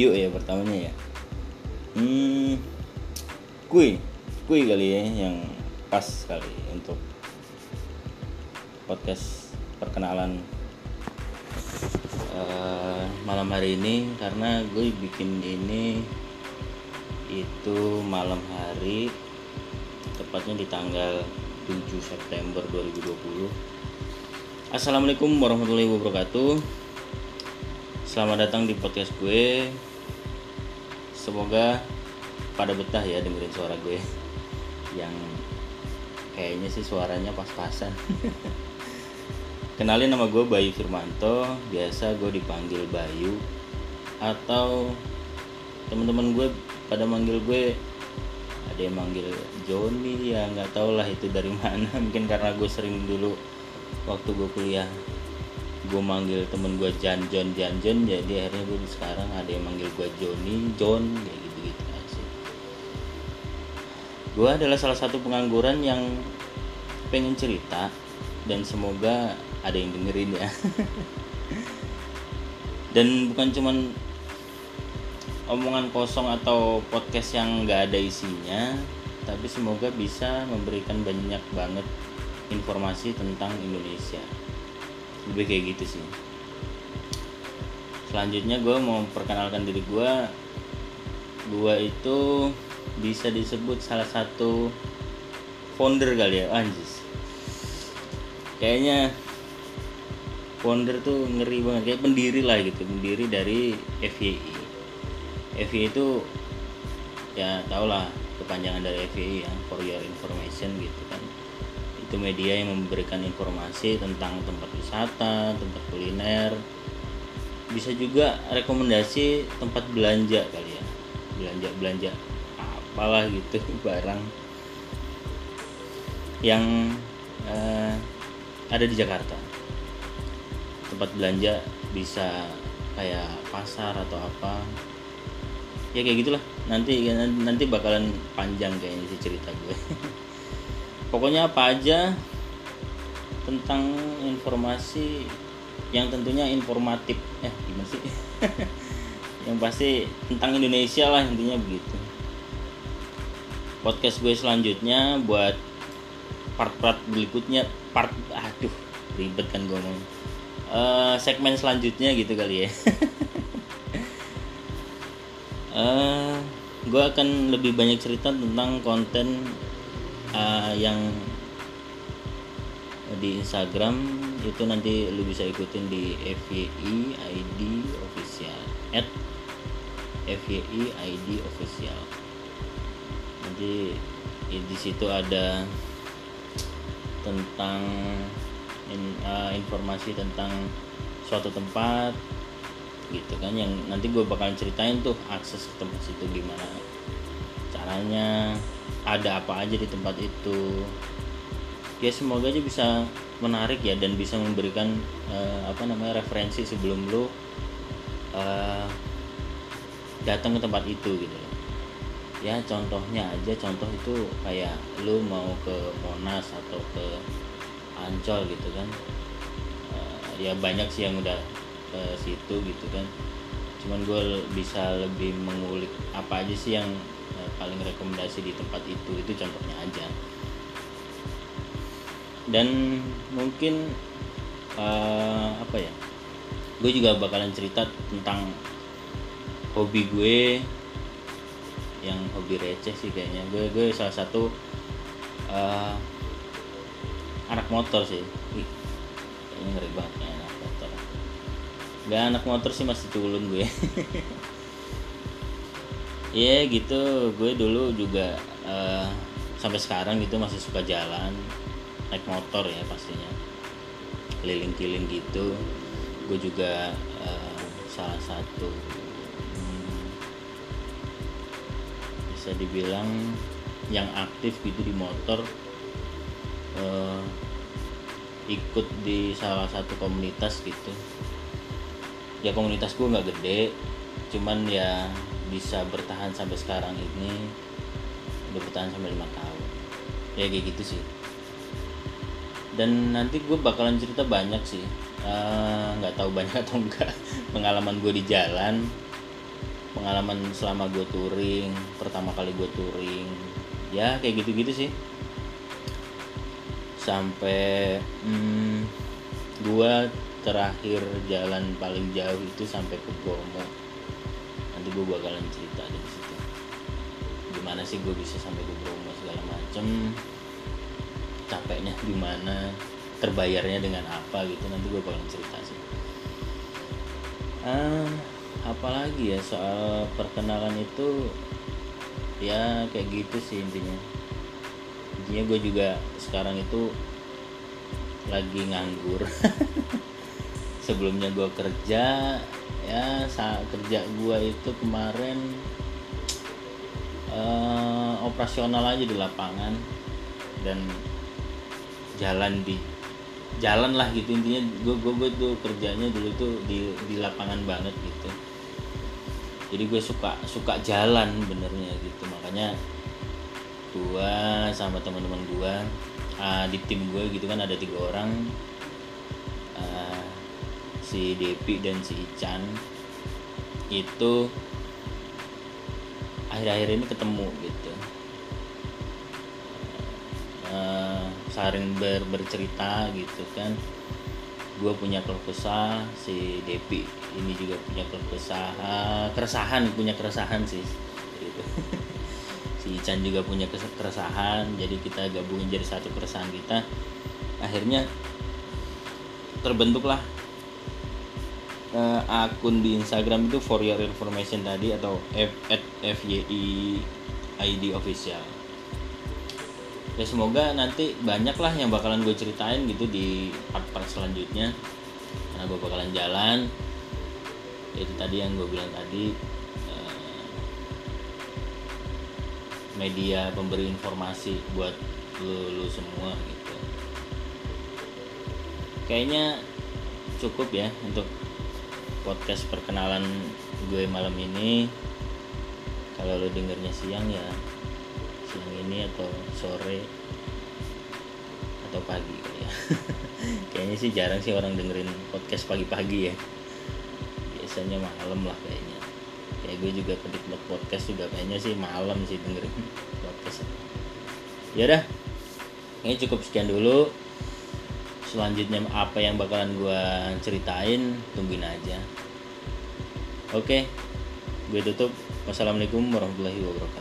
yuk ya pertamanya ya. Hmm kui kui kali ya yang pas kali untuk podcast perkenalan uh, malam hari ini. Karena gue bikin ini itu malam hari tepatnya di tanggal 7 September 2020 Assalamualaikum warahmatullahi wabarakatuh. Selamat datang di podcast gue Semoga pada betah ya dengerin suara gue. Yang kayaknya sih suaranya pas-pasan. Kenalin nama gue Bayu Firmanto. Biasa gue dipanggil Bayu. Atau teman-teman gue pada manggil gue ada yang manggil Joni ya nggak tau lah itu dari mana. Mungkin karena gue sering dulu waktu gue kuliah gue manggil temen gue Jan John Jan John jadi akhirnya gue sekarang ada yang manggil gue Joni John kayak gitu gitu aja. Gue adalah salah satu pengangguran yang pengen cerita dan semoga ada yang dengerin ya. Dan bukan cuman omongan kosong atau podcast yang nggak ada isinya tapi semoga bisa memberikan banyak banget informasi tentang Indonesia lebih kayak gitu sih. Selanjutnya gue mau perkenalkan diri gue gue itu bisa disebut salah satu founder kali ya anjis. Kayaknya founder tuh ngeri banget kayak pendiri lah gitu pendiri dari FYI FYI itu ya tau lah kepanjangan dari FYI ya for your information gitu kan itu media yang memberikan informasi tentang tempat wisata tempat kuliner. Bisa juga rekomendasi tempat belanja kali ya. Belanja belanja apalah gitu barang. Yang eh, ada di Jakarta. Tempat belanja bisa kayak pasar atau apa. Ya kayak gitulah. Nanti nanti bakalan panjang kayaknya sih cerita gue pokoknya apa aja tentang informasi yang tentunya informatif. Eh gimana sih? Yang pasti tentang Indonesia lah intinya begitu. Podcast gue selanjutnya buat part-part berikutnya. Part aduh ribet kan gue ngomong. Uh, segmen selanjutnya gitu kali ya. Uh, gue akan lebih banyak cerita tentang konten uh, yang di Instagram itu nanti lu bisa ikutin di FYI ID official. At FYI ID official. Nanti di situ ada tentang in, uh, informasi tentang suatu tempat gitu kan yang nanti gue bakalan ceritain tuh akses ke tempat situ gimana caranya ada apa aja di tempat itu. Ya semoga aja bisa menarik ya dan bisa memberikan uh, apa namanya referensi sebelum lo uh, datang ke tempat itu gitu ya contohnya aja contoh itu kayak lo mau ke Monas atau ke Ancol gitu kan. Uh, ya banyak sih yang udah ke situ gitu kan. Cuman gue bisa lebih mengulik apa aja sih yang paling rekomendasi di tempat itu itu contohnya aja. Dan mungkin uh, apa ya gue juga bakalan cerita tentang hobi gue yang hobi receh sih kayaknya. Gue gue salah satu uh, anak motor sih. Kayaknya ngeri banget ya anak motor. Gak anak motor sih masih culun gue Iya yeah, gitu. Gue dulu juga uh, sampai sekarang gitu masih suka jalan naik motor ya pastinya. Keliling-keliling gitu. Gue juga uh, salah satu hmm, bisa dibilang yang aktif gitu di motor uh, ikut di salah satu komunitas gitu. Ya komunitas gue nggak gede cuman ya bisa bertahan sampai sekarang ini udah bertahan sampai lima tahun. Ya kayak gitu sih. Dan nanti gue bakalan cerita banyak sih. Nggak uh, tahu banyak atau enggak. Pengalaman gue di jalan pengalaman selama gue touring pertama kali gue touring. Ya kayak gitu-gitu sih. Sampai hmm, gue terakhir jalan paling jauh itu sampai ke Bromo nanti gue bakalan cerita di situ. Gimana sih gue bisa sampai ke Bromo segala macem? Capeknya gimana terbayarnya dengan apa gitu? Nanti gue bakalan cerita sih. Uh, apalagi ya soal perkenalan itu? Ya kayak gitu sih intinya. Intinya gue juga sekarang itu lagi nganggur. Sebelumnya gue kerja ya saat kerja gue itu kemarin uh, operasional aja di lapangan dan jalan di jalan lah gitu intinya. Gue gue gue tuh kerjanya dulu tuh di di lapangan banget gitu. Jadi gue suka suka jalan benernya gitu. Makanya gue sama teman-teman gue uh, di tim gue gitu kan ada tiga orang si Depi dan si Ican itu akhir-akhir ini ketemu gitu. Uh, saling ber, bercerita gitu kan. Gue punya keluh kesah si Depi ini juga punya keluh kesah. Keresahan punya keresahan sih. Gitu. si Ican juga punya keresahan jadi kita gabungin jadi satu keresahan kita. Akhirnya terbentuklah uh, akun di Instagram itu for your information tadi atau f at fyi id official. Ya semoga nanti banyak lah yang bakalan gue ceritain gitu di part-part selanjutnya. Karena gue bakalan jalan. Itu tadi yang gue bilang tadi eh, media pemberi informasi buat lu, lu semua gitu. Kayaknya cukup ya untuk podcast perkenalan gue malam ini. Kalau lo dengernya siang ya siang ini atau sore atau pagi ya. Kayaknya sih jarang sih orang dengerin podcast pagi-pagi ya. Biasanya malam lah kayaknya. Kayak gue juga penikmat podcast juga kayaknya sih malam sih dengerin podcast. Ya udah ini cukup sekian dulu selanjutnya apa yang bakalan gue ceritain tungguin aja. Oke gue tutup. Wassalamualaikum warahmatullahi wabarakatuh